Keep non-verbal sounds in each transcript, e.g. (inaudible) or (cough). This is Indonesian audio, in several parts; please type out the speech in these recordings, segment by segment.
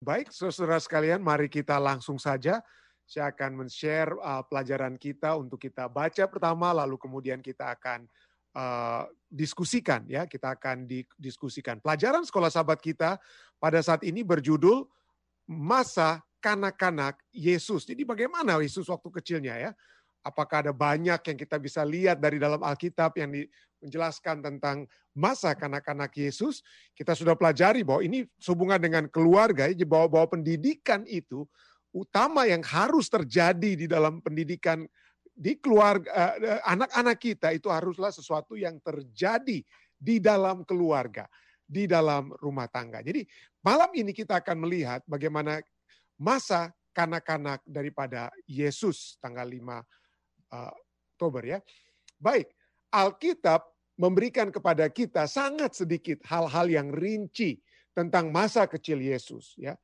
Baik, saudara sekalian, mari kita langsung saja. Saya akan men-share uh, pelajaran kita untuk kita baca pertama, lalu kemudian kita akan uh, diskusikan ya, kita akan didiskusikan. Pelajaran sekolah sahabat kita pada saat ini berjudul masa kanak-kanak Yesus. Jadi bagaimana Yesus waktu kecilnya ya? Apakah ada banyak yang kita bisa lihat dari dalam Alkitab yang menjelaskan tentang masa kanak-kanak Yesus? Kita sudah pelajari bahwa ini sehubungan dengan keluarga, bahwa, bahwa pendidikan itu utama yang harus terjadi di dalam pendidikan di keluarga eh, anak-anak kita itu haruslah sesuatu yang terjadi di dalam keluarga, di dalam rumah tangga. Jadi malam ini kita akan melihat bagaimana masa kanak-kanak daripada Yesus tanggal 5 uh, Oktober ya. Baik, Alkitab memberikan kepada kita sangat sedikit hal-hal yang rinci tentang masa kecil Yesus ya.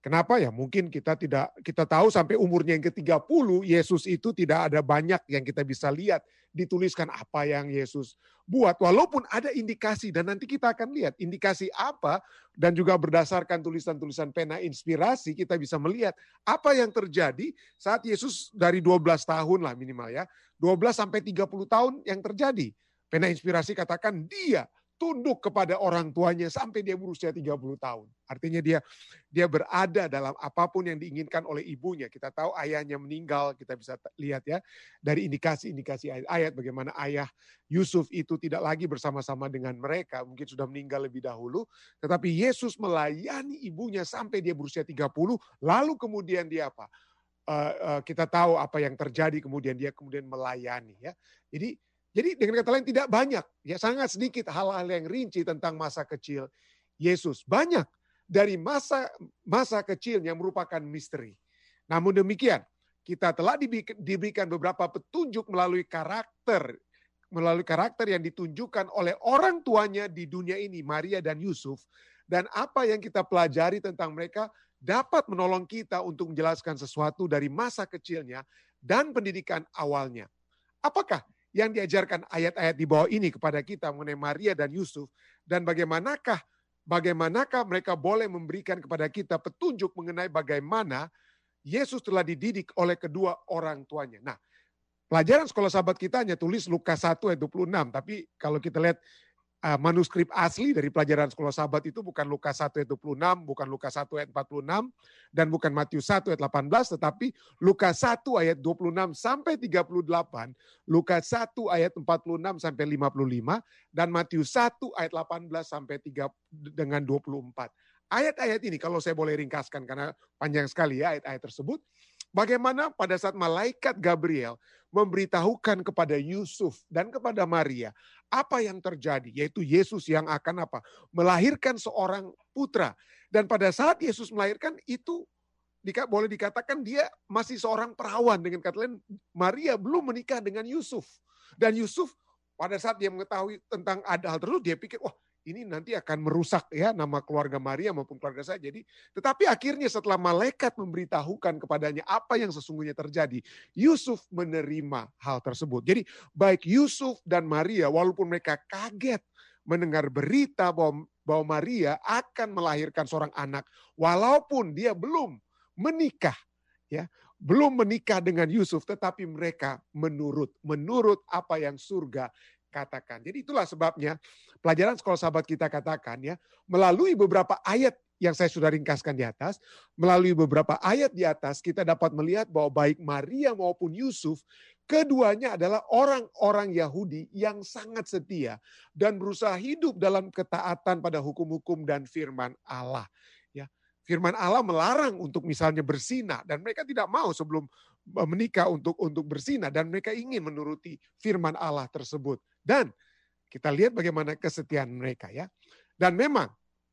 Kenapa ya? Mungkin kita tidak kita tahu sampai umurnya yang ke-30 Yesus itu tidak ada banyak yang kita bisa lihat dituliskan apa yang Yesus buat walaupun ada indikasi dan nanti kita akan lihat indikasi apa dan juga berdasarkan tulisan-tulisan pena inspirasi kita bisa melihat apa yang terjadi saat Yesus dari 12 tahun lah minimal ya. 12 sampai 30 tahun yang terjadi. Pena inspirasi katakan dia tunduk kepada orang tuanya sampai dia berusia 30 tahun. Artinya dia dia berada dalam apa pun yang diinginkan oleh ibunya. Kita tahu ayahnya meninggal, kita bisa lihat ya dari indikasi-indikasi ayat-ayat bagaimana ayah Yusuf itu tidak lagi bersama-sama dengan mereka, mungkin sudah meninggal lebih dahulu, tetapi Yesus melayani ibunya sampai dia berusia 30, lalu kemudian dia apa? Uh, uh, kita tahu apa yang terjadi kemudian dia kemudian melayani ya. Jadi jadi dengan kata lain tidak banyak, ya sangat sedikit hal-hal yang rinci tentang masa kecil Yesus. Banyak dari masa masa kecilnya merupakan misteri. Namun demikian, kita telah diberikan beberapa petunjuk melalui karakter melalui karakter yang ditunjukkan oleh orang tuanya di dunia ini, Maria dan Yusuf, dan apa yang kita pelajari tentang mereka dapat menolong kita untuk menjelaskan sesuatu dari masa kecilnya dan pendidikan awalnya. Apakah yang diajarkan ayat-ayat di bawah ini kepada kita mengenai Maria dan Yusuf dan bagaimanakah bagaimanakah mereka boleh memberikan kepada kita petunjuk mengenai bagaimana Yesus telah dididik oleh kedua orang tuanya. Nah, pelajaran sekolah sahabat kita hanya tulis Lukas 1 ayat 26, tapi kalau kita lihat uh, manuskrip asli dari pelajaran sekolah sahabat itu bukan Lukas 1 ayat 26, bukan Lukas 1 ayat 46, dan bukan Matius 1 ayat 18, tetapi Lukas 1 ayat 26 sampai 38, Lukas 1 ayat 46 sampai 55, dan Matius 1 ayat 18 sampai 3 dengan 24. Ayat-ayat ini kalau saya boleh ringkaskan karena panjang sekali ya ayat-ayat tersebut, Bagaimana pada saat malaikat Gabriel memberitahukan kepada Yusuf dan kepada Maria apa yang terjadi, yaitu Yesus yang akan apa? Melahirkan seorang putra. Dan pada saat Yesus melahirkan itu boleh dikatakan dia masih seorang perawan dengan kata lain Maria belum menikah dengan Yusuf. Dan Yusuf pada saat dia mengetahui tentang ada hal tersebut dia pikir wah ini nanti akan merusak ya nama keluarga Maria maupun keluarga saya. Jadi, tetapi akhirnya setelah malaikat memberitahukan kepadanya apa yang sesungguhnya terjadi, Yusuf menerima hal tersebut. Jadi, baik Yusuf dan Maria walaupun mereka kaget mendengar berita bahwa bahwa Maria akan melahirkan seorang anak walaupun dia belum menikah ya belum menikah dengan Yusuf tetapi mereka menurut menurut apa yang surga katakan. Jadi itulah sebabnya pelajaran sekolah sahabat kita katakan ya, melalui beberapa ayat yang saya sudah ringkaskan di atas, melalui beberapa ayat di atas kita dapat melihat bahwa baik Maria maupun Yusuf keduanya adalah orang-orang Yahudi yang sangat setia dan berusaha hidup dalam ketaatan pada hukum-hukum dan firman Allah. Ya, firman Allah melarang untuk misalnya bersina dan mereka tidak mau sebelum menikah untuk untuk bersina dan mereka ingin menuruti firman Allah tersebut. Dan kita lihat bagaimana kesetiaan mereka ya. Dan memang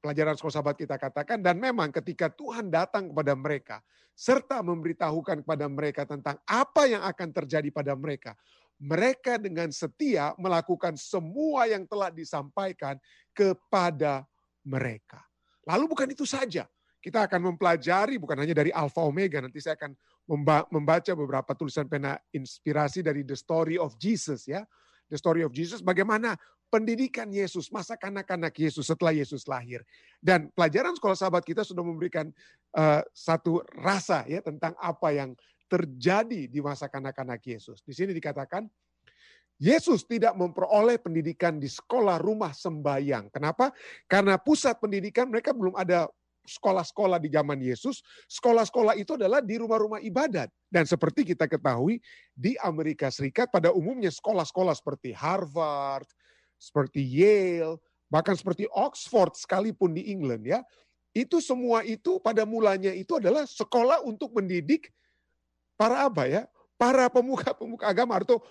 pelajaran sekolah sahabat kita katakan dan memang ketika Tuhan datang kepada mereka serta memberitahukan kepada mereka tentang apa yang akan terjadi pada mereka, mereka dengan setia melakukan semua yang telah disampaikan kepada mereka. Lalu bukan itu saja, kita akan mempelajari bukan hanya dari Alpha Omega, nanti saya akan membaca beberapa tulisan pena inspirasi dari The Story of Jesus ya. The Story of Jesus, bagaimana pendidikan Yesus, masa kanak-kanak Yesus setelah Yesus lahir. Dan pelajaran sekolah sahabat kita sudah memberikan uh, satu rasa ya tentang apa yang terjadi di masa kanak-kanak Yesus. Di sini dikatakan Yesus tidak memperoleh pendidikan di sekolah rumah sembayang. Kenapa? Karena pusat pendidikan mereka belum ada sekolah-sekolah di zaman Yesus. Sekolah-sekolah itu adalah di rumah-rumah ibadat. Dan seperti kita ketahui di Amerika Serikat pada umumnya sekolah-sekolah seperti Harvard, seperti Yale, bahkan seperti Oxford sekalipun di England ya. Itu semua itu pada mulanya itu adalah sekolah untuk mendidik para apa ya? para pemuka-pemuka agama atau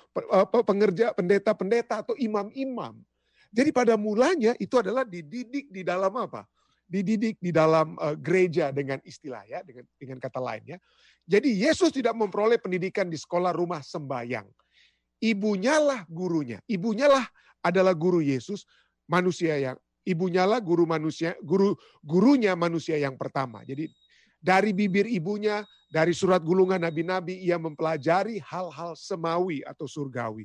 pengerja, pendeta-pendeta atau imam-imam. Jadi pada mulanya itu adalah dididik di dalam apa? Dididik di dalam uh, gereja dengan istilah ya, dengan dengan kata lain ya. Jadi Yesus tidak memperoleh pendidikan di sekolah rumah sembayang. Ibunya lah gurunya. Ibunya lah adalah guru Yesus, manusia yang ibunya lah guru manusia, guru gurunya manusia yang pertama. Jadi dari bibir ibunya, dari surat gulungan nabi-nabi, ia mempelajari hal-hal semawi atau surgawi.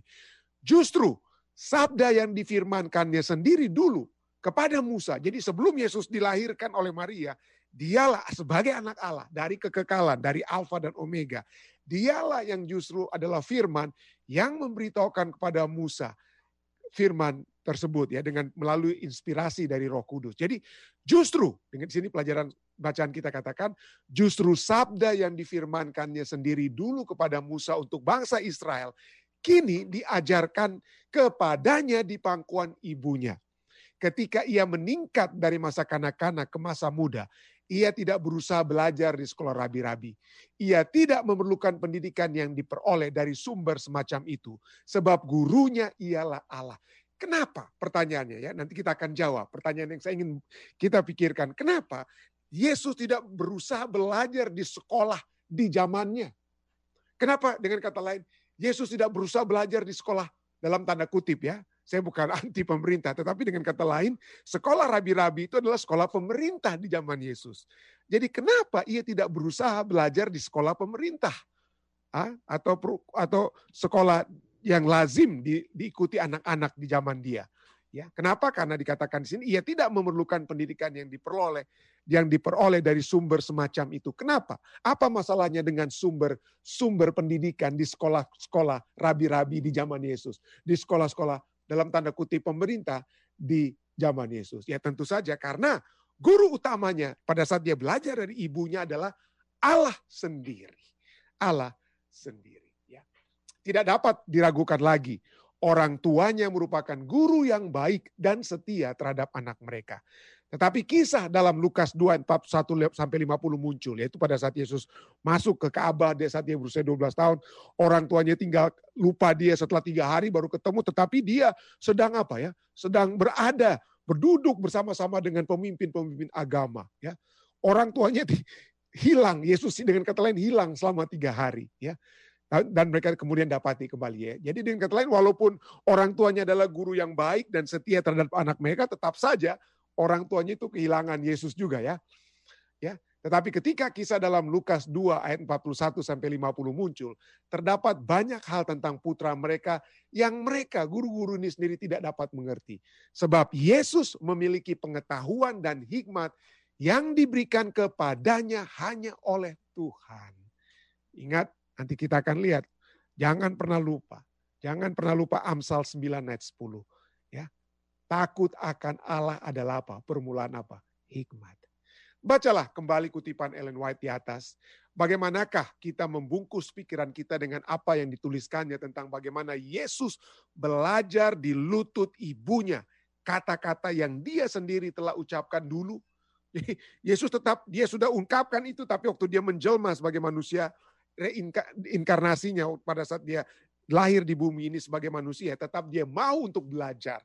Justru sabda yang difirmankannya sendiri dulu kepada Musa. Jadi sebelum Yesus dilahirkan oleh Maria, dialah sebagai anak Allah dari kekekalan, dari Alfa dan Omega. Dialah yang justru adalah firman yang memberitahukan kepada Musa firman tersebut ya dengan melalui inspirasi dari Roh Kudus. Jadi justru dengan sini pelajaran bacaan kita katakan justru sabda yang difirmankannya sendiri dulu kepada Musa untuk bangsa Israel kini diajarkan kepadanya di pangkuan ibunya. Ketika ia meningkat dari masa kanak-kanak ke masa muda, ia tidak berusaha belajar di sekolah rabi-rabi. Ia tidak memerlukan pendidikan yang diperoleh dari sumber semacam itu, sebab gurunya ialah Allah. Kenapa? Pertanyaannya ya, nanti kita akan jawab. Pertanyaan yang saya ingin kita pikirkan, kenapa Yesus tidak berusaha belajar di sekolah di zamannya? Kenapa dengan kata lain, Yesus tidak berusaha belajar di sekolah dalam tanda kutip ya. Saya bukan (laughs) anti pemerintah, tetapi dengan kata lain, sekolah rabi-rabi itu adalah sekolah pemerintah di zaman Yesus. Jadi kenapa ia tidak berusaha belajar di sekolah pemerintah? Ah, atau atau sekolah yang lazim di, diikuti anak-anak di zaman dia. Ya, kenapa? Karena dikatakan di sini ia tidak memerlukan pendidikan yang diperoleh yang diperoleh dari sumber semacam itu. Kenapa? Apa masalahnya dengan sumber sumber pendidikan di sekolah-sekolah rabi-rabi di zaman Yesus, di sekolah-sekolah dalam tanda kutip pemerintah di zaman Yesus? Ya tentu saja karena guru utamanya pada saat dia belajar dari ibunya adalah Allah sendiri. Allah sendiri tidak dapat diragukan lagi. Orang tuanya merupakan guru yang baik dan setia terhadap anak mereka. Tetapi kisah dalam Lukas 2, 41 sampai 50 muncul. Yaitu pada saat Yesus masuk ke Ka'bah, dia saat dia berusia 12 tahun. Orang tuanya tinggal lupa dia setelah tiga hari baru ketemu. Tetapi dia sedang apa ya? Sedang berada, berduduk bersama-sama dengan pemimpin-pemimpin agama. ya Orang tuanya hilang, Yesus dengan kata lain hilang selama tiga hari. ya dan mereka kemudian dapati kembali ya. Jadi dengan kata lain walaupun orang tuanya adalah guru yang baik dan setia terhadap anak mereka tetap saja orang tuanya itu kehilangan Yesus juga ya. Ya, tetapi ketika kisah dalam Lukas 2 ayat 41 sampai 50 muncul, terdapat banyak hal tentang putra mereka yang mereka guru-guru ini sendiri tidak dapat mengerti. Sebab Yesus memiliki pengetahuan dan hikmat yang diberikan kepadanya hanya oleh Tuhan. Ingat Nanti kita akan lihat. Jangan pernah lupa. Jangan pernah lupa Amsal 9 ayat 10. Ya. Takut akan Allah adalah apa? Permulaan apa? Hikmat. Bacalah kembali kutipan Ellen White di atas. Bagaimanakah kita membungkus pikiran kita dengan apa yang dituliskannya tentang bagaimana Yesus belajar di lutut ibunya. Kata-kata yang dia sendiri telah ucapkan dulu. (laughs) Yesus tetap, dia sudah ungkapkan itu, tapi waktu dia menjelma sebagai manusia, reinkarnasinya pada saat dia lahir di bumi ini sebagai manusia, tetap dia mau untuk belajar.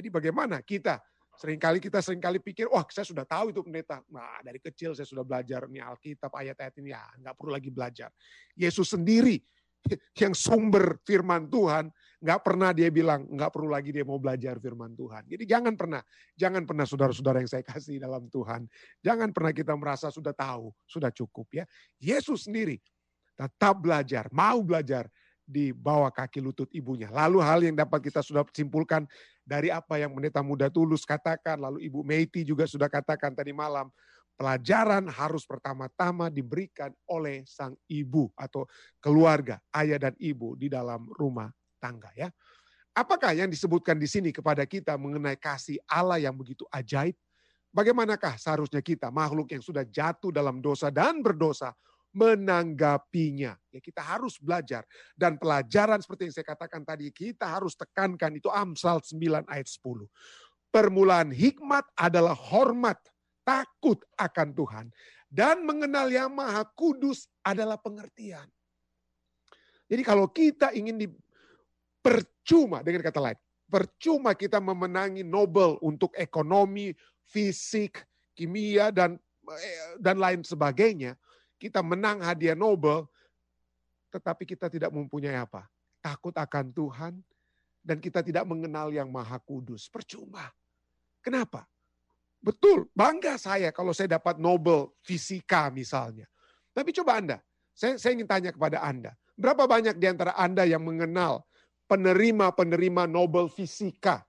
Jadi bagaimana kita Seringkali kita sering kali pikir, wah saya sudah tahu itu pendeta. Nah dari kecil saya sudah belajar nih Alkitab, ayat-ayat ini ya nggak perlu lagi belajar. Yesus sendiri (laughs) yang sumber firman Tuhan, nggak pernah dia bilang nggak perlu lagi dia mau belajar firman Tuhan. Jadi jangan pernah, jangan pernah saudara-saudara yang saya kasih dalam Tuhan, jangan pernah kita merasa sudah tahu, sudah cukup ya. Yesus sendiri tetap belajar, mau belajar di bawah kaki lutut ibunya. Lalu hal yang dapat kita sudah simpulkan dari apa yang pendeta muda tulus katakan, lalu Ibu Meiti juga sudah katakan tadi malam, pelajaran harus pertama-tama diberikan oleh sang ibu atau keluarga, ayah dan ibu di dalam rumah tangga ya. Apakah yang disebutkan di sini kepada kita mengenai kasih Allah yang begitu ajaib? Bagaimanakah seharusnya kita makhluk yang sudah jatuh dalam dosa dan berdosa menanggapinya. Ya kita harus belajar dan pelajaran seperti yang saya katakan tadi kita harus tekankan itu Amsal 9 ayat 10. Permulaan hikmat adalah hormat, takut akan Tuhan dan mengenal yang Maha Kudus adalah pengertian. Jadi kalau kita ingin di percuma dengan kata lain, percuma kita memenangi Nobel untuk ekonomi, fisik, kimia dan eh, dan lain sebagainya, kita menang hadiah Nobel, tetapi kita tidak mempunyai apa? Takut akan Tuhan, dan kita tidak mengenal yang maha kudus. Percuma. Kenapa? Betul, bangga saya kalau saya dapat Nobel fisika misalnya. Tapi coba Anda, saya, saya ingin tanya kepada Anda, berapa banyak di antara Anda yang mengenal penerima-penerima Nobel fisika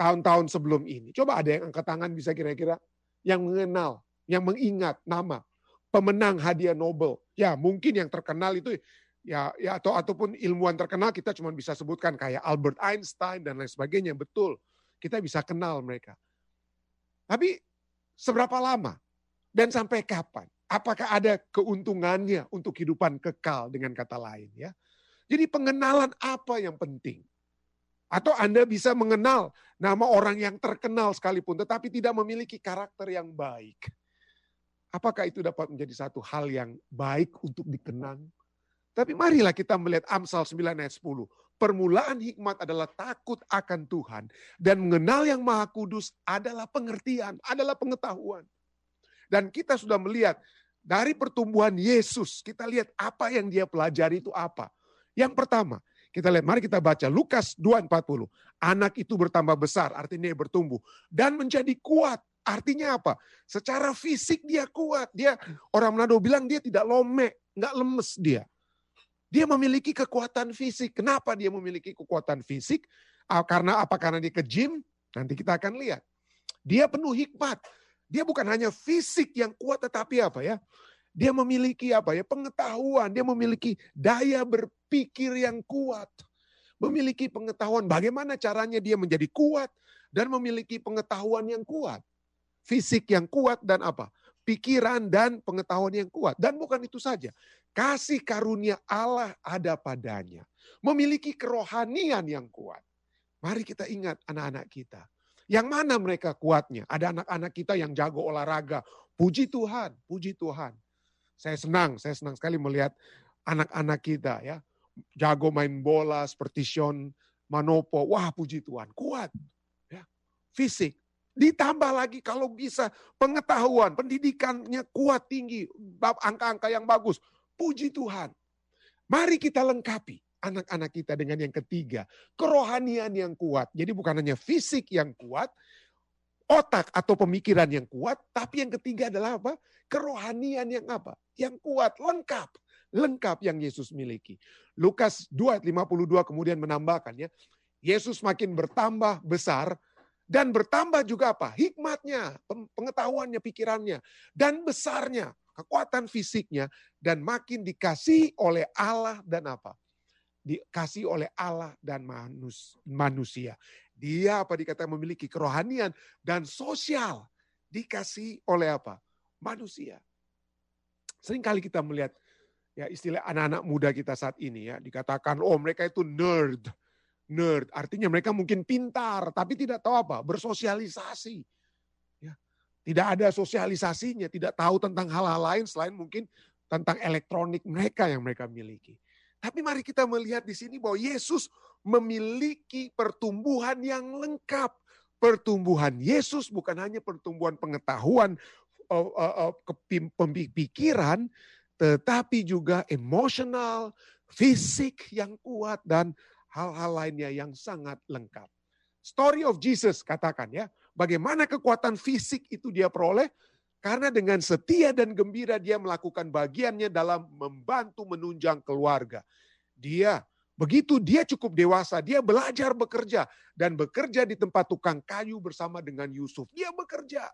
tahun-tahun sebelum ini? Coba ada yang angkat tangan bisa kira-kira yang mengenal, yang mengingat nama pemenang hadiah Nobel. Ya, mungkin yang terkenal itu ya ya atau ataupun ilmuwan terkenal kita cuma bisa sebutkan kayak Albert Einstein dan lain sebagainya. Betul. Kita bisa kenal mereka. Tapi seberapa lama dan sampai kapan? Apakah ada keuntungannya untuk kehidupan kekal dengan kata lain ya? Jadi pengenalan apa yang penting? Atau Anda bisa mengenal nama orang yang terkenal sekalipun tetapi tidak memiliki karakter yang baik. Apakah itu dapat menjadi satu hal yang baik untuk dikenang? Tapi marilah kita melihat Amsal 9 ayat 10. Permulaan hikmat adalah takut akan Tuhan. Dan mengenal yang maha kudus adalah pengertian, adalah pengetahuan. Dan kita sudah melihat dari pertumbuhan Yesus, kita lihat apa yang dia pelajari itu apa. Yang pertama, kita lihat, mari kita baca Lukas 2.40. Anak itu bertambah besar, artinya bertumbuh. Dan menjadi kuat. Artinya apa? Secara fisik dia kuat. Dia orang Manado bilang dia tidak lomek, nggak lemes dia. Dia memiliki kekuatan fisik. Kenapa dia memiliki kekuatan fisik? Karena apa? Karena dia ke gym? Nanti kita akan lihat. Dia penuh hikmat. Dia bukan hanya fisik yang kuat, tetapi apa ya? Dia memiliki apa ya? Pengetahuan. Dia memiliki daya berpikir yang kuat. Memiliki pengetahuan bagaimana caranya dia menjadi kuat dan memiliki pengetahuan yang kuat fisik yang kuat dan apa? Pikiran dan pengetahuan yang kuat. Dan bukan itu saja. Kasih karunia Allah ada padanya. Memiliki kerohanian yang kuat. Mari kita ingat anak-anak kita. Yang mana mereka kuatnya? Ada anak-anak kita yang jago olahraga. Puji Tuhan, puji Tuhan. Saya senang, saya senang sekali melihat anak-anak kita ya. Jago main bola seperti Sean Manopo. Wah puji Tuhan, kuat. Ya. Fisik, Ditambah lagi kalau bisa pengetahuan, pendidikannya kuat tinggi, angka-angka yang bagus. Puji Tuhan. Mari kita lengkapi anak-anak kita dengan yang ketiga, kerohanian yang kuat. Jadi bukan hanya fisik yang kuat, otak atau pemikiran yang kuat, tapi yang ketiga adalah apa? Kerohanian yang apa? Yang kuat, lengkap. Lengkap yang Yesus miliki. Lukas 2 52 kemudian menambahkan ya, Yesus makin bertambah besar, dan bertambah juga apa? Hikmatnya, pengetahuannya, pikirannya. Dan besarnya, kekuatan fisiknya. Dan makin dikasih oleh Allah dan apa? Dikasih oleh Allah dan manusia. Dia apa dikatakan memiliki kerohanian dan sosial. Dikasih oleh apa? Manusia. Seringkali kita melihat ya istilah anak-anak muda kita saat ini ya dikatakan oh mereka itu nerd nerd. Artinya mereka mungkin pintar, tapi tidak tahu apa, bersosialisasi. Ya. Tidak ada sosialisasinya, tidak tahu tentang hal-hal lain selain mungkin tentang elektronik mereka yang mereka miliki. Tapi mari kita melihat di sini bahwa Yesus memiliki pertumbuhan yang lengkap. Pertumbuhan Yesus bukan hanya pertumbuhan pengetahuan, uh, uh, pemikiran, tetapi juga emosional, fisik yang kuat dan hal-hal lainnya yang sangat lengkap. Story of Jesus katakan ya, bagaimana kekuatan fisik itu dia peroleh? Karena dengan setia dan gembira dia melakukan bagiannya dalam membantu menunjang keluarga. Dia Begitu dia cukup dewasa, dia belajar bekerja dan bekerja di tempat tukang kayu bersama dengan Yusuf. Dia bekerja.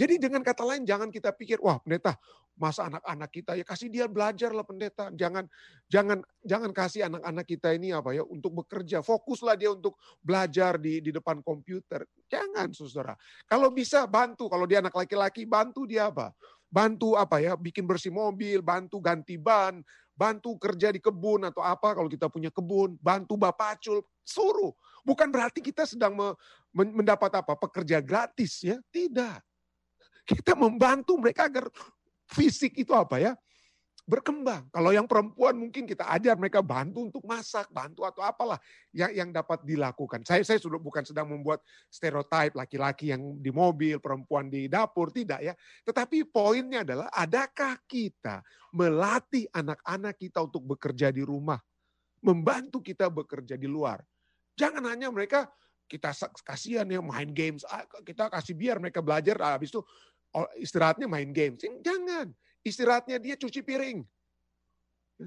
Jadi dengan kata lain jangan kita pikir, wah pendeta, masa anak-anak kita ya kasih dia belajar lah pendeta. Jangan jangan jangan kasih anak-anak kita ini apa ya untuk bekerja. Fokuslah dia untuk belajar di di depan komputer. Jangan Saudara. Kalau bisa bantu, kalau dia anak laki-laki bantu dia apa? Bantu apa ya? Bikin bersih mobil, bantu ganti ban, bantu kerja di kebun atau apa kalau kita punya kebun, bantu bapak Acul, suruh. Bukan berarti kita sedang mendapat apa? Pekerja gratis ya, tidak. Kita membantu mereka agar fisik itu apa ya? berkembang. Kalau yang perempuan mungkin kita ajar mereka bantu untuk masak, bantu atau apalah yang yang dapat dilakukan. Saya saya sudah bukan sedang membuat stereotip laki-laki yang di mobil, perempuan di dapur, tidak ya. Tetapi poinnya adalah adakah kita melatih anak-anak kita untuk bekerja di rumah, membantu kita bekerja di luar. Jangan hanya mereka kita kasihan ya main games, kita kasih biar mereka belajar, habis itu istirahatnya main game. Jangan. Istirahatnya dia cuci piring.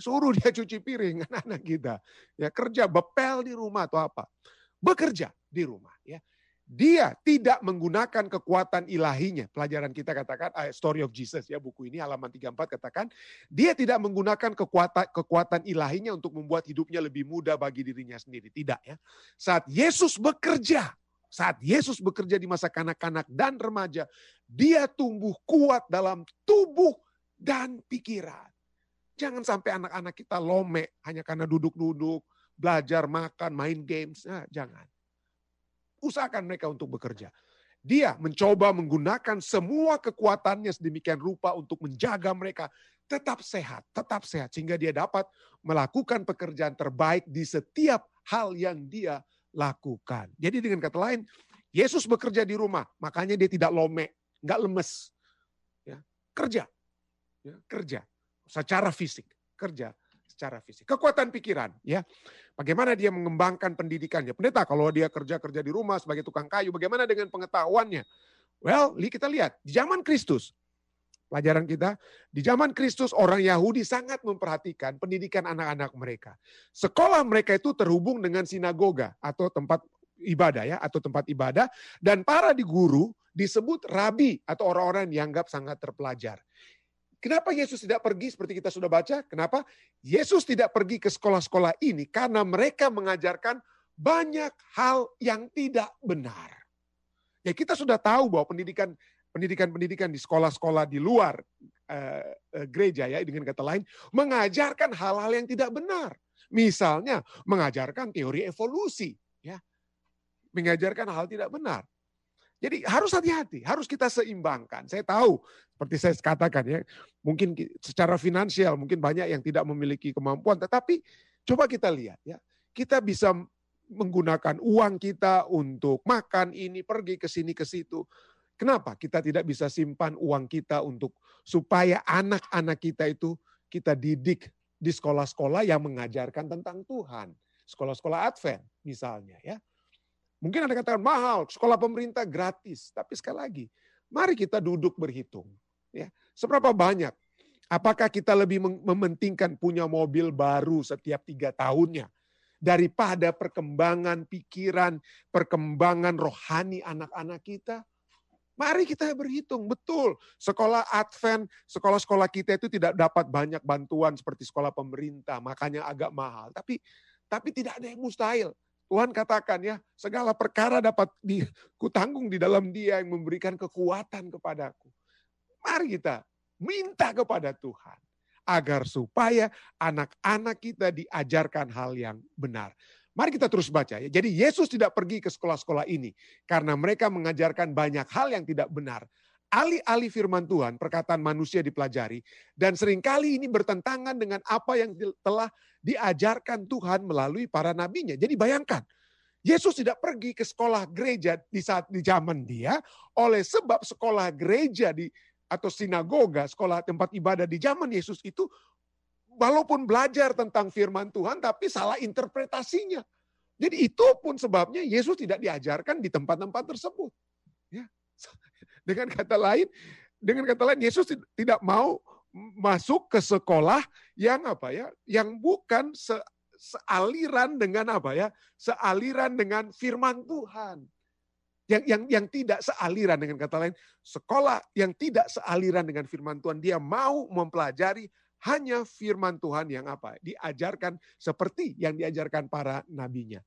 Suruh dia (laughs) cuci piring anak-anak kita. Ya kerja bepel di rumah atau apa. Bekerja di rumah ya. Dia tidak menggunakan kekuatan ilahinya. Pelajaran kita katakan uh, Story of Jesus ya buku ini halaman 34 katakan dia tidak menggunakan kekuatan kekuatan ilahinya untuk membuat hidupnya lebih mudah bagi dirinya sendiri. Tidak ya. Saat Yesus bekerja, saat Yesus bekerja di masa kanak-kanak dan remaja, dia tumbuh kuat dalam tubuh dan pikiran. Jangan sampai anak-anak kita lome hanya karena duduk-duduk, belajar, makan, main games. Nah, jangan. Usahakan mereka untuk bekerja. Dia mencoba menggunakan semua kekuatannya sedemikian rupa untuk menjaga mereka tetap sehat, tetap sehat. Sehingga dia dapat melakukan pekerjaan terbaik di setiap hal yang dia lakukan. Jadi dengan kata lain, Yesus bekerja di rumah, makanya dia tidak lome, nggak lemes. Ya, kerja, ya, kerja secara fisik, kerja secara fisik. Kekuatan pikiran, ya. Bagaimana dia mengembangkan pendidikannya? Pendeta, kalau dia kerja-kerja di rumah sebagai tukang kayu, bagaimana dengan pengetahuannya? Well, kita lihat di zaman Kristus, pelajaran kita. Di zaman Kristus orang Yahudi sangat memperhatikan pendidikan anak-anak mereka. Sekolah mereka itu terhubung dengan sinagoga atau tempat ibadah ya atau tempat ibadah dan para di guru disebut rabi atau orang-orang yang dianggap sangat terpelajar. Kenapa Yesus tidak pergi seperti kita sudah baca? Kenapa? Yesus tidak pergi ke sekolah-sekolah ini karena mereka mengajarkan banyak hal yang tidak benar. Ya kita sudah tahu bahwa pendidikan pendidikan-pendidikan di sekolah-sekolah di luar uh, uh, gereja ya dengan kata lain mengajarkan hal-hal yang tidak benar. Misalnya mengajarkan teori evolusi ya. Mengajarkan hal tidak benar. Jadi harus hati-hati, harus kita seimbangkan. Saya tahu seperti saya katakan ya, mungkin secara finansial mungkin banyak yang tidak memiliki kemampuan tetapi coba kita lihat ya. Kita bisa menggunakan uang kita untuk makan ini, pergi ke sini ke situ. Kenapa kita tidak bisa simpan uang kita untuk supaya anak-anak kita itu kita didik di sekolah-sekolah yang mengajarkan tentang Tuhan. Sekolah-sekolah Advent misalnya ya. Mungkin ada katakan mahal, sekolah pemerintah gratis. Tapi sekali lagi, mari kita duduk berhitung. ya Seberapa banyak? Apakah kita lebih mementingkan punya mobil baru setiap tiga tahunnya? Daripada perkembangan pikiran, perkembangan rohani anak-anak kita? Mari kita berhitung, betul. Sekolah Advent, sekolah-sekolah kita itu tidak dapat banyak bantuan seperti sekolah pemerintah, makanya agak mahal. Tapi tapi tidak ada yang mustahil. Tuhan katakan ya, segala perkara dapat dikutanggung di dalam dia yang memberikan kekuatan kepadaku. Mari kita minta kepada Tuhan agar supaya anak-anak kita diajarkan hal yang benar. Mari kita terus baca ya. Jadi Yesus tidak pergi ke sekolah-sekolah ini karena mereka mengajarkan banyak hal yang tidak benar. Alih-alih firman Tuhan, perkataan manusia dipelajari dan sering kali ini bertentangan dengan apa yang telah diajarkan Tuhan melalui para nabinya. Jadi bayangkan, Yesus tidak pergi ke sekolah gereja di saat di zaman dia oleh sebab sekolah gereja di atau sinagoga, sekolah tempat ibadah di zaman Yesus itu walaupun belajar tentang firman Tuhan tapi salah interpretasinya. Jadi itu pun sebabnya Yesus tidak diajarkan di tempat-tempat tersebut. Ya. Dengan kata lain, dengan kata lain Yesus tidak mau masuk ke sekolah yang apa ya, yang bukan se, sealiran dengan apa ya? Sealiran dengan firman Tuhan. Yang yang yang tidak sealiran dengan kata lain, sekolah yang tidak sealiran dengan firman Tuhan, dia mau mempelajari hanya firman Tuhan yang apa? Diajarkan seperti yang diajarkan para nabinya.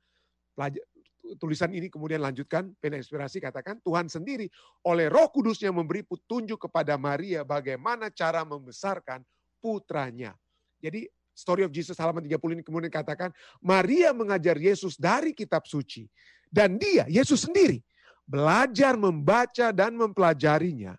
Tulisan ini kemudian lanjutkan, pena inspirasi katakan, Tuhan sendiri oleh roh kudusnya memberi petunjuk kepada Maria bagaimana cara membesarkan putranya. Jadi Story of Jesus halaman 30 ini kemudian katakan, Maria mengajar Yesus dari kitab suci. Dan dia, Yesus sendiri, belajar membaca dan mempelajarinya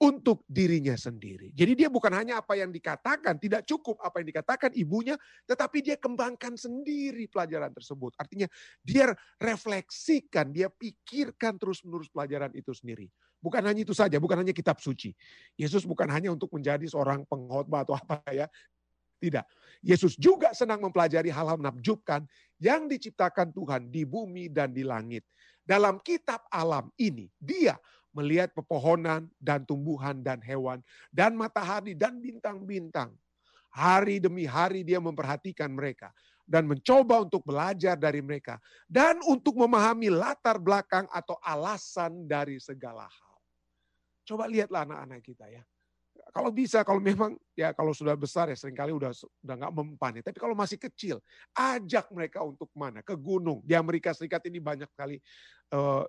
untuk dirinya sendiri. Jadi dia bukan hanya apa yang dikatakan, tidak cukup apa yang dikatakan ibunya, tetapi dia kembangkan sendiri pelajaran tersebut. Artinya dia refleksikan, dia pikirkan terus-menerus pelajaran itu sendiri. Bukan hanya itu saja, bukan hanya kitab suci. Yesus bukan hanya untuk menjadi seorang pengkhotbah atau apa ya. Tidak. Yesus juga senang mempelajari hal-hal menakjubkan yang diciptakan Tuhan di bumi dan di langit. Dalam kitab alam ini, dia melihat pepohonan dan tumbuhan dan hewan dan matahari dan bintang-bintang. Hari demi hari dia memperhatikan mereka dan mencoba untuk belajar dari mereka dan untuk memahami latar belakang atau alasan dari segala hal. Coba lihatlah anak-anak kita ya kalau bisa, kalau memang ya kalau sudah besar ya sering kali udah udah nggak mempan ya. Tapi kalau masih kecil, ajak mereka untuk mana? Ke gunung. Di Amerika Serikat ini banyak sekali uh,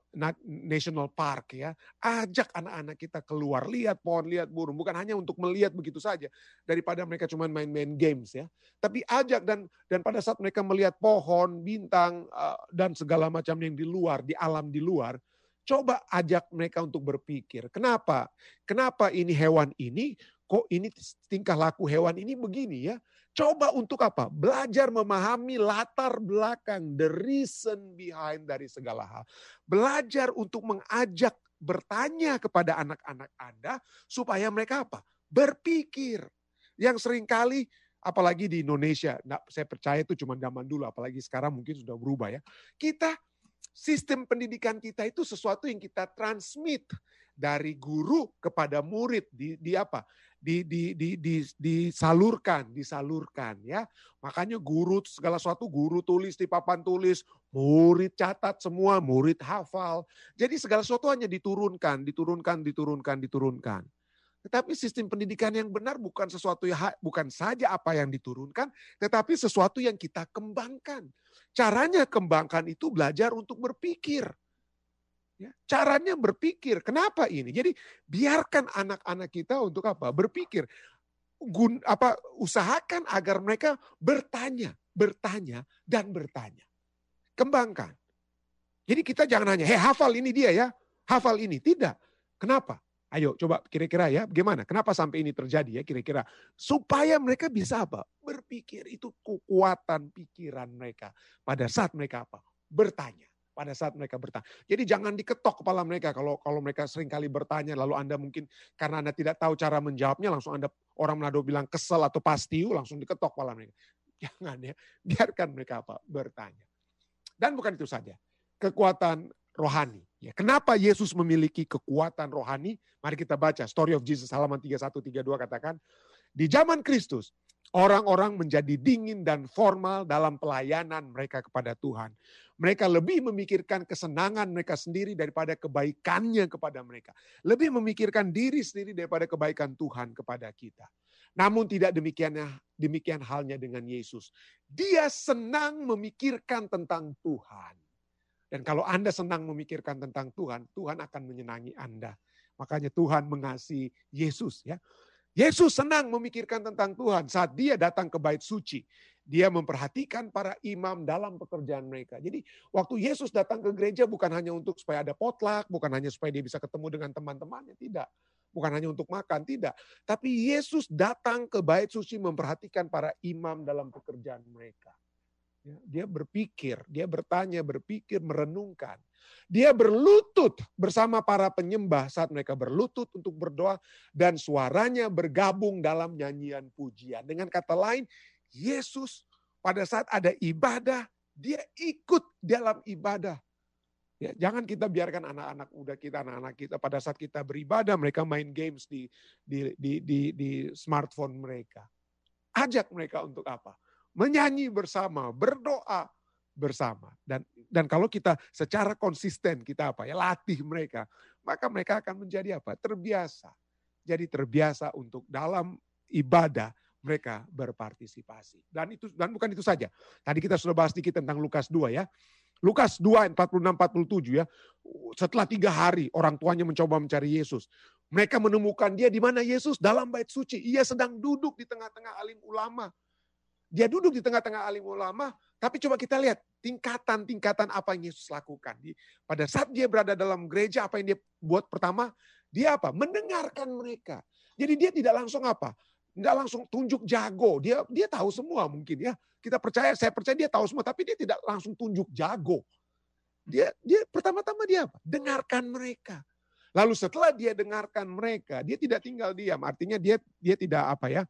national park ya. Ajak anak-anak kita keluar, lihat pohon, lihat burung. Bukan hanya untuk melihat begitu saja. Daripada mereka cuma main-main games ya. Tapi ajak dan dan pada saat mereka melihat pohon, bintang uh, dan segala macam yang di luar, di alam di luar, Coba ajak mereka untuk berpikir, kenapa? Kenapa ini hewan ini, kok ini tingkah laku hewan ini begini ya? Coba untuk apa? Belajar memahami latar belakang, the reason behind dari segala hal. Belajar untuk mengajak bertanya kepada anak-anak Anda supaya mereka apa? Berpikir. Yang sering kali apalagi di Indonesia, nah, saya percaya itu cuma zaman dulu, apalagi sekarang mungkin sudah berubah ya. Kita Sistem pendidikan kita itu sesuatu yang kita transmit dari guru kepada murid di, di apa? Di, di, di, di, disalurkan, disalurkan ya. Makanya guru segala sesuatu guru tulis di papan tulis, murid catat semua, murid hafal. Jadi segala sesuatu hanya diturunkan, diturunkan, diturunkan, diturunkan. Tetapi sistem pendidikan yang benar bukan sesuatu yang bukan saja apa yang diturunkan, tetapi sesuatu yang kita kembangkan. Caranya kembangkan itu belajar untuk berpikir. Ya, caranya berpikir. Kenapa ini? Jadi biarkan anak-anak kita untuk apa? Berpikir. Gun, apa usahakan agar mereka bertanya, bertanya dan bertanya. Kembangkan. Jadi kita jangan hanya, hei hafal ini dia ya, hafal ini. Tidak. Kenapa? Ayo coba kira-kira ya bagaimana? Kenapa sampai ini terjadi ya kira-kira? Supaya mereka bisa apa? Berpikir itu kekuatan pikiran mereka pada saat mereka apa? Bertanya. Pada saat mereka bertanya. Jadi jangan diketok kepala mereka kalau kalau mereka sering kali bertanya lalu Anda mungkin karena Anda tidak tahu cara menjawabnya langsung Anda orang Manado bilang kesel atau pasti langsung diketok kepala mereka. (laughs) Jangan ya, biarkan mereka apa? Bertanya. Dan bukan itu saja. Kekuatan rohani. Ya, kenapa Yesus memiliki kekuatan rohani? Mari kita baca Story of Jesus halaman 31 32 katakan, di zaman Kristus orang-orang menjadi dingin dan formal dalam pelayanan mereka kepada Tuhan. Mereka lebih memikirkan kesenangan mereka sendiri daripada kebaikannya kepada mereka. Lebih memikirkan diri sendiri daripada kebaikan Tuhan kepada kita. Namun tidak demikian demikian halnya dengan Yesus. Dia senang memikirkan tentang Tuhan. Dan kalau Anda senang memikirkan tentang Tuhan, Tuhan akan menyenangi Anda. Makanya Tuhan mengasihi Yesus ya. Yesus senang memikirkan tentang Tuhan saat dia datang ke bait suci. Dia memperhatikan para imam dalam pekerjaan mereka. Jadi waktu Yesus datang ke gereja bukan hanya untuk supaya ada potluck, bukan hanya supaya dia bisa ketemu dengan teman-temannya, tidak. Bukan hanya untuk makan, tidak. Tapi Yesus datang ke bait suci memperhatikan para imam dalam pekerjaan mereka. Ya, dia berpikir, dia bertanya, berpikir, merenungkan. Dia berlutut bersama para penyembah saat mereka berlutut untuk berdoa dan suaranya bergabung dalam nyanyian pujian. Dengan kata lain, Yesus pada saat ada ibadah, dia ikut dalam ibadah. Ya, jangan kita biarkan anak-anak muda kita, anak-anak kita pada saat kita beribadah mereka main games di di di di, di smartphone mereka. Ajak mereka untuk apa? Menyanyi bersama, berdoa bersama. Dan dan kalau kita secara konsisten kita apa ya latih mereka, maka mereka akan menjadi apa? Terbiasa. Jadi terbiasa untuk dalam ibadah mereka berpartisipasi. Dan itu dan bukan itu saja. Tadi kita sudah bahas sedikit tentang Lukas 2 ya. Lukas 2 46 47 ya. Setelah tiga hari orang tuanya mencoba mencari Yesus. Mereka menemukan dia di mana Yesus dalam bait suci. Ia sedang duduk di tengah-tengah alim ulama. Dia duduk di tengah-tengah alim ulama, tapi coba kita lihat tingkatan-tingkatan apa yang Yesus lakukan. Pada saat dia berada dalam gereja, apa yang dia buat pertama? Dia apa? Mendengarkan mereka. Jadi dia tidak langsung apa? nggak langsung tunjuk jago. Dia dia tahu semua mungkin ya. Kita percaya, saya percaya dia tahu semua, tapi dia tidak langsung tunjuk jago. Dia dia pertama-tama dia apa? Dengarkan mereka. Lalu setelah dia dengarkan mereka, dia tidak tinggal diam. Artinya dia dia tidak apa ya?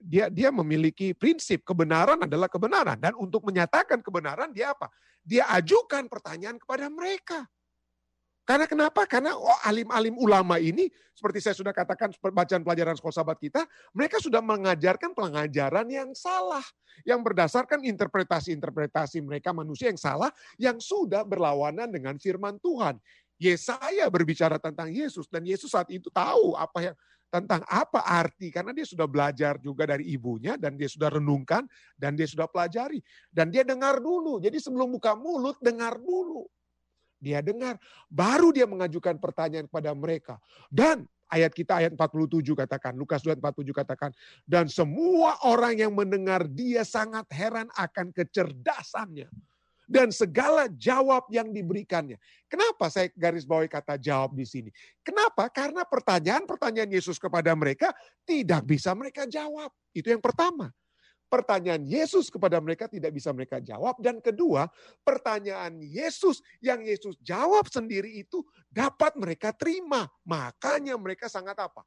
Dia dia memiliki prinsip kebenaran adalah kebenaran dan untuk menyatakan kebenaran dia apa? Dia ajukan pertanyaan kepada mereka. Karena kenapa? Karena oh, alim-alim ulama ini, seperti saya sudah katakan bacaan pelajaran sekolah sahabat kita, mereka sudah mengajarkan pengajaran yang salah. Yang berdasarkan interpretasi-interpretasi mereka manusia yang salah, yang sudah berlawanan dengan firman Tuhan. Yesaya berbicara tentang Yesus, dan Yesus saat itu tahu apa yang tentang apa arti karena dia sudah belajar juga dari ibunya dan dia sudah renungkan dan dia sudah pelajari dan dia dengar dulu. Jadi sebelum buka mulut dengar dulu. Dia dengar, baru dia mengajukan pertanyaan kepada mereka. Dan ayat kita ayat 47 katakan, Lukas 2 47 katakan, dan semua orang yang mendengar dia sangat heran akan kecerdasannya dan segala jawab yang diberikannya. Kenapa saya garis bawahi kata jawab di sini? Kenapa? Karena pertanyaan-pertanyaan Yesus kepada mereka tidak bisa mereka jawab. Itu yang pertama pertanyaan Yesus kepada mereka tidak bisa mereka jawab. Dan kedua, pertanyaan Yesus yang Yesus jawab sendiri itu dapat mereka terima. Makanya mereka sangat apa?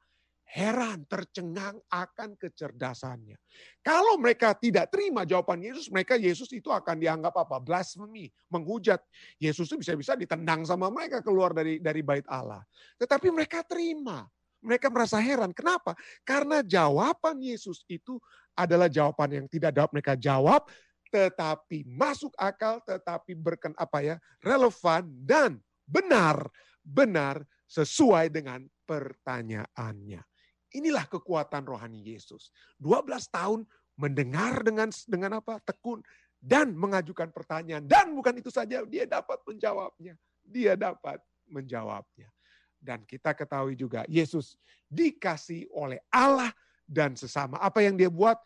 Heran, tercengang akan kecerdasannya. Kalau mereka tidak terima jawaban Yesus, mereka Yesus itu akan dianggap apa? Blasfemi, menghujat. Yesus itu bisa-bisa ditendang sama mereka keluar dari dari bait Allah. Tetapi mereka terima. Mereka merasa heran. Kenapa? Karena jawaban Yesus itu adalah jawaban yang tidak dapat mereka jawab, tetapi masuk akal, tetapi berken apa ya, relevan dan benar, benar sesuai dengan pertanyaannya. Inilah kekuatan rohani Yesus. 12 tahun mendengar dengan dengan apa? tekun dan mengajukan pertanyaan dan bukan itu saja dia dapat menjawabnya. Dia dapat menjawabnya. Dan kita ketahui juga Yesus dikasih oleh Allah dan sesama. Apa yang dia buat?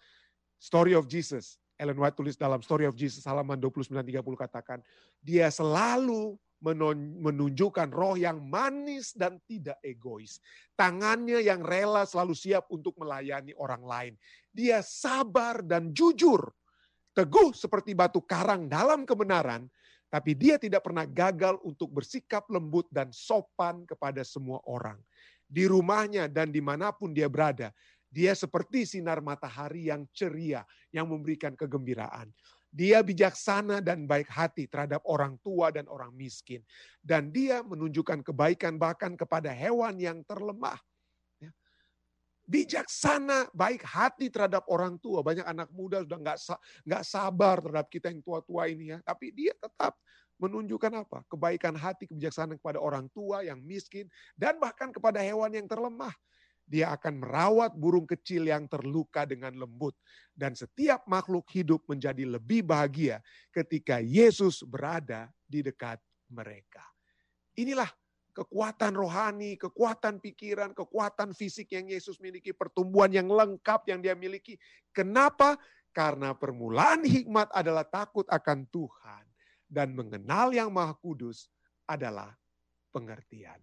Story of Jesus. Ellen White tulis dalam Story of Jesus halaman 29-30 katakan, dia selalu menunjukkan roh yang manis dan tidak egois. Tangannya yang rela selalu siap untuk melayani orang lain. Dia sabar dan jujur. Teguh seperti batu karang dalam kebenaran, tapi dia tidak pernah gagal untuk bersikap lembut dan sopan kepada semua orang. Di rumahnya dan di mana pun dia berada, dia seperti sinar matahari yang ceria, yang memberikan kegembiraan. Dia bijaksana dan baik hati terhadap orang tua dan orang miskin. Dan dia menunjukkan kebaikan bahkan kepada hewan yang terlemah bijaksana, baik hati terhadap orang tua. Banyak anak muda sudah nggak nggak sabar terhadap kita yang tua-tua ini ya. Tapi dia tetap menunjukkan apa? Kebaikan hati, kebijaksanaan kepada orang tua yang miskin dan bahkan kepada hewan yang terlemah. Dia akan merawat burung kecil yang terluka dengan lembut dan setiap makhluk hidup menjadi lebih bahagia ketika Yesus berada di dekat mereka. Inilah kekuatan rohani, kekuatan pikiran, kekuatan fisik yang Yesus miliki, pertumbuhan yang lengkap yang dia miliki. Kenapa? Karena permulaan hikmat adalah takut akan Tuhan dan mengenal yang Maha Kudus adalah pengertian.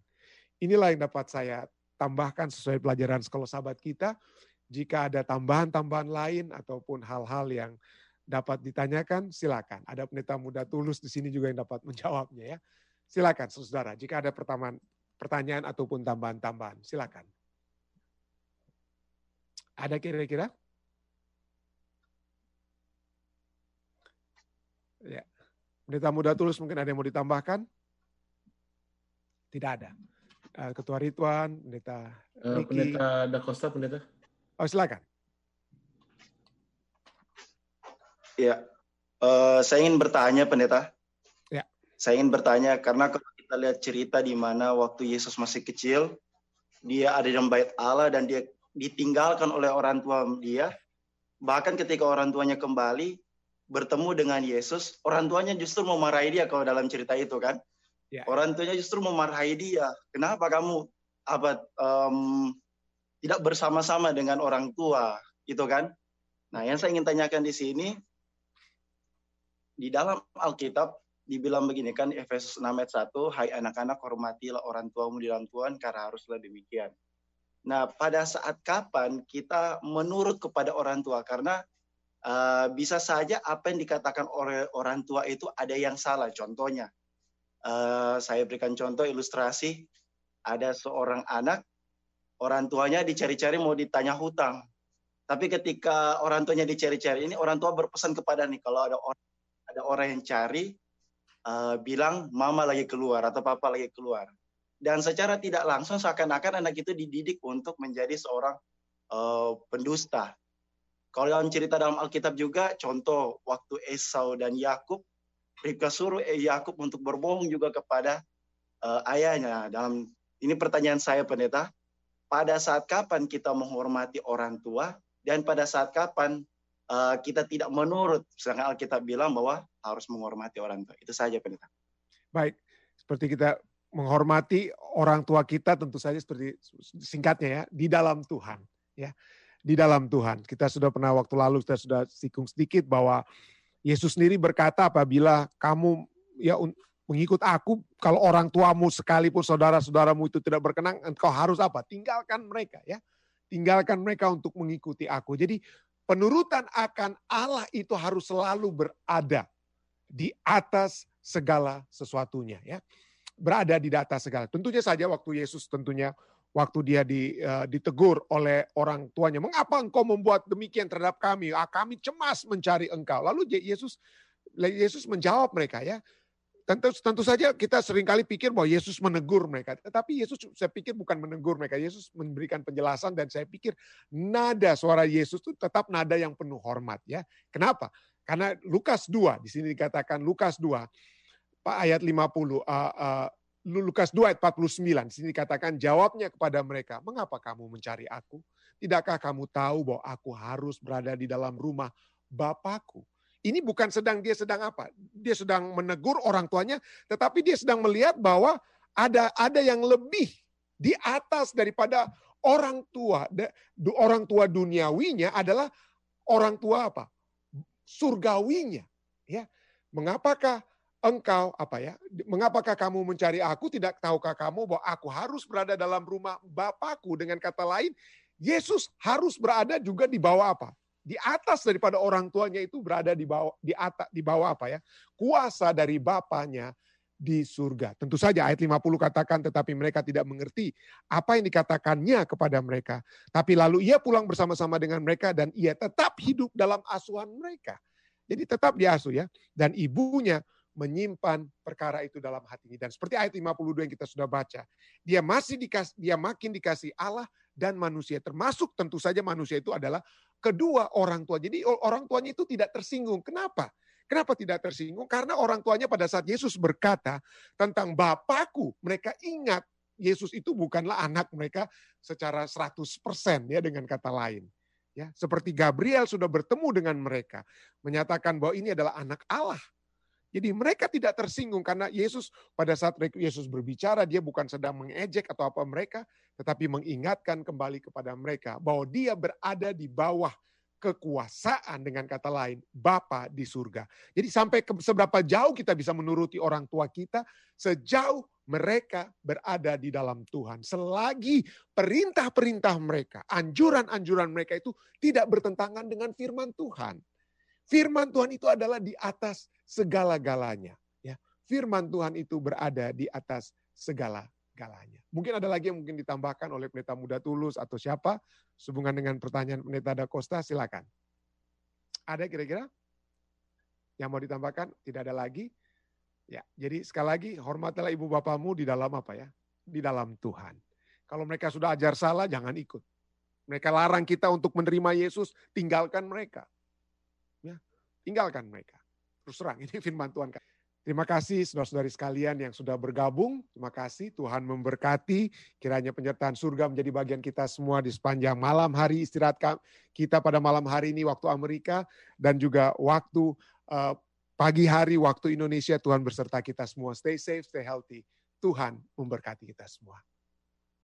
Inilah yang dapat saya tambahkan sesuai pelajaran sekolah sahabat kita. Jika ada tambahan-tambahan lain ataupun hal-hal yang dapat ditanyakan, silakan. Ada pendeta muda tulus di sini juga yang dapat (laughs) menjawabnya ya. Silakan saudara, jika ada pertanyaan, pertanyaan ataupun tambahan-tambahan, silakan. Ada kira-kira? Ya. Pendeta muda tulus mungkin ada yang mau ditambahkan? Tidak ada. Eh, Ketua Ridwan, Pendeta uh, Pendeta Da Costa, Pendeta. Oh, silakan. Ya, uh, saya ingin bertanya, pendeta. Ya. Saya ingin bertanya karena kalau kita lihat cerita di mana waktu Yesus masih kecil, dia ada dalam bait Allah dan dia ditinggalkan oleh orang tua dia. Bahkan ketika orang tuanya kembali bertemu dengan Yesus, orang tuanya justru memarahi dia kalau dalam cerita itu kan. Ya. Orang tuanya justru memarahi dia. Kenapa kamu apa um, tidak bersama-sama dengan orang tua, gitu kan? Nah, yang saya ingin tanyakan di sini, di dalam Alkitab dibilang begini kan Efesus 6 ayat 1, hai anak-anak hormatilah orang tuamu di dalam Tuhan karena haruslah demikian. Nah, pada saat kapan kita menurut kepada orang tua karena uh, bisa saja apa yang dikatakan oleh orang tua itu ada yang salah. Contohnya, uh, saya berikan contoh ilustrasi, ada seorang anak, orang tuanya dicari-cari mau ditanya hutang. Tapi ketika orang tuanya dicari-cari ini, orang tua berpesan kepada nih kalau ada orang ada orang yang cari, uh, bilang mama lagi keluar atau papa lagi keluar. Dan secara tidak langsung seakan-akan anak itu dididik untuk menjadi seorang uh, pendusta. Kalau dalam cerita dalam Alkitab juga, contoh waktu Esau dan Yakub, Ribka suruh Yakub untuk berbohong juga kepada uh, ayahnya. Dalam ini pertanyaan saya pendeta, pada saat kapan kita menghormati orang tua dan pada saat kapan uh, kita tidak menurut sedangkan Alkitab bilang bahwa harus menghormati orang tua. Itu saja pendeta. Baik, seperti kita menghormati orang tua kita tentu saja seperti singkatnya ya di dalam Tuhan ya di dalam Tuhan kita sudah pernah waktu lalu kita sudah sikung sedikit bahwa Yesus sendiri berkata apabila kamu ya mengikut aku kalau orang tuamu sekalipun saudara-saudaramu itu tidak berkenan engkau harus apa tinggalkan mereka ya tinggalkan mereka untuk mengikuti aku. Jadi penurutan akan Allah itu harus selalu berada di atas segala sesuatunya ya. Berada di atas segala. Tentunya saja waktu Yesus tentunya waktu dia di, uh, ditegur oleh orang tuanya, "Mengapa engkau membuat demikian terhadap kami? Ah, kami cemas mencari engkau." Lalu Yesus Yesus menjawab mereka ya, Tentu, tentu saja kita sering kali pikir bahwa Yesus menegur mereka. Tetapi Yesus saya pikir bukan menegur mereka. Yesus memberikan penjelasan dan saya pikir nada suara Yesus itu tetap nada yang penuh hormat. ya. Kenapa? Karena Lukas 2, di sini dikatakan Lukas 2, ayat 50, uh, uh, Lukas 2 ayat 49, di sini dikatakan jawabnya kepada mereka, mengapa kamu mencari aku? Tidakkah kamu tahu bahwa aku harus berada di dalam rumah Bapakku? Ini bukan sedang dia sedang apa? Dia sedang menegur orang tuanya, tetapi dia sedang melihat bahwa ada ada yang lebih di atas daripada orang tua. Orang tua duniawinya adalah orang tua apa? Surgawinya. Ya, mengapakah engkau apa ya? Mengapakah kamu mencari aku? Tidak tahukah kamu bahwa aku harus berada dalam rumah Bapakku? Dengan kata lain, Yesus harus berada juga di bawah apa? di atas daripada orang tuanya itu berada di bawah di atas di bawah apa ya? Kuasa dari bapaknya di surga. Tentu saja ayat 50 katakan tetapi mereka tidak mengerti apa yang dikatakannya kepada mereka. Tapi lalu ia pulang bersama-sama dengan mereka dan ia tetap hidup dalam asuhan mereka. Jadi tetap diasuh ya. Dan ibunya menyimpan perkara itu dalam hatinya. Dan seperti ayat 52 yang kita sudah baca, dia masih dikasih, dia makin dikasih Allah dan manusia. Termasuk tentu saja manusia itu adalah kedua orang tua. Jadi orang tuanya itu tidak tersinggung. Kenapa? Kenapa tidak tersinggung? Karena orang tuanya pada saat Yesus berkata tentang Bapakku, mereka ingat Yesus itu bukanlah anak mereka secara 100% ya dengan kata lain. Ya, seperti Gabriel sudah bertemu dengan mereka, menyatakan bahwa ini adalah anak Allah. Jadi mereka tidak tersinggung karena Yesus pada saat Yesus berbicara dia bukan sedang mengejek atau apa mereka, tetapi mengingatkan kembali kepada mereka bahwa dia berada di bawah kekuasaan dengan kata lain Bapa di surga. Jadi sampai ke, seberapa jauh kita bisa menuruti orang tua kita sejauh mereka berada di dalam Tuhan. Selagi perintah-perintah mereka, anjuran-anjuran mereka itu tidak bertentangan dengan firman Tuhan. Firman Tuhan itu adalah di atas segala-galanya. Ya, firman Tuhan itu berada di atas segala-galanya. Mungkin ada lagi yang mungkin ditambahkan oleh pendeta muda tulus atau siapa sehubungan dengan pertanyaan pendeta Da Costa, silakan. Ada kira-kira yang mau ditambahkan? Tidak ada lagi. Ya, jadi sekali lagi hormatilah ibu bapamu di dalam apa ya? Di dalam Tuhan. Kalau mereka sudah ajar salah, jangan ikut. Mereka larang kita untuk menerima Yesus, tinggalkan mereka. Tinggalkan mereka. Terus terang, ini firman Tuhan. Terima kasih saudara-saudari sekalian yang sudah bergabung. Terima kasih Tuhan memberkati. Kiranya penyertaan surga menjadi bagian kita semua di sepanjang malam hari istirahat kita pada malam hari ini waktu Amerika dan juga waktu uh, pagi hari waktu Indonesia. Tuhan berserta kita semua. Stay safe, stay healthy. Tuhan memberkati kita semua.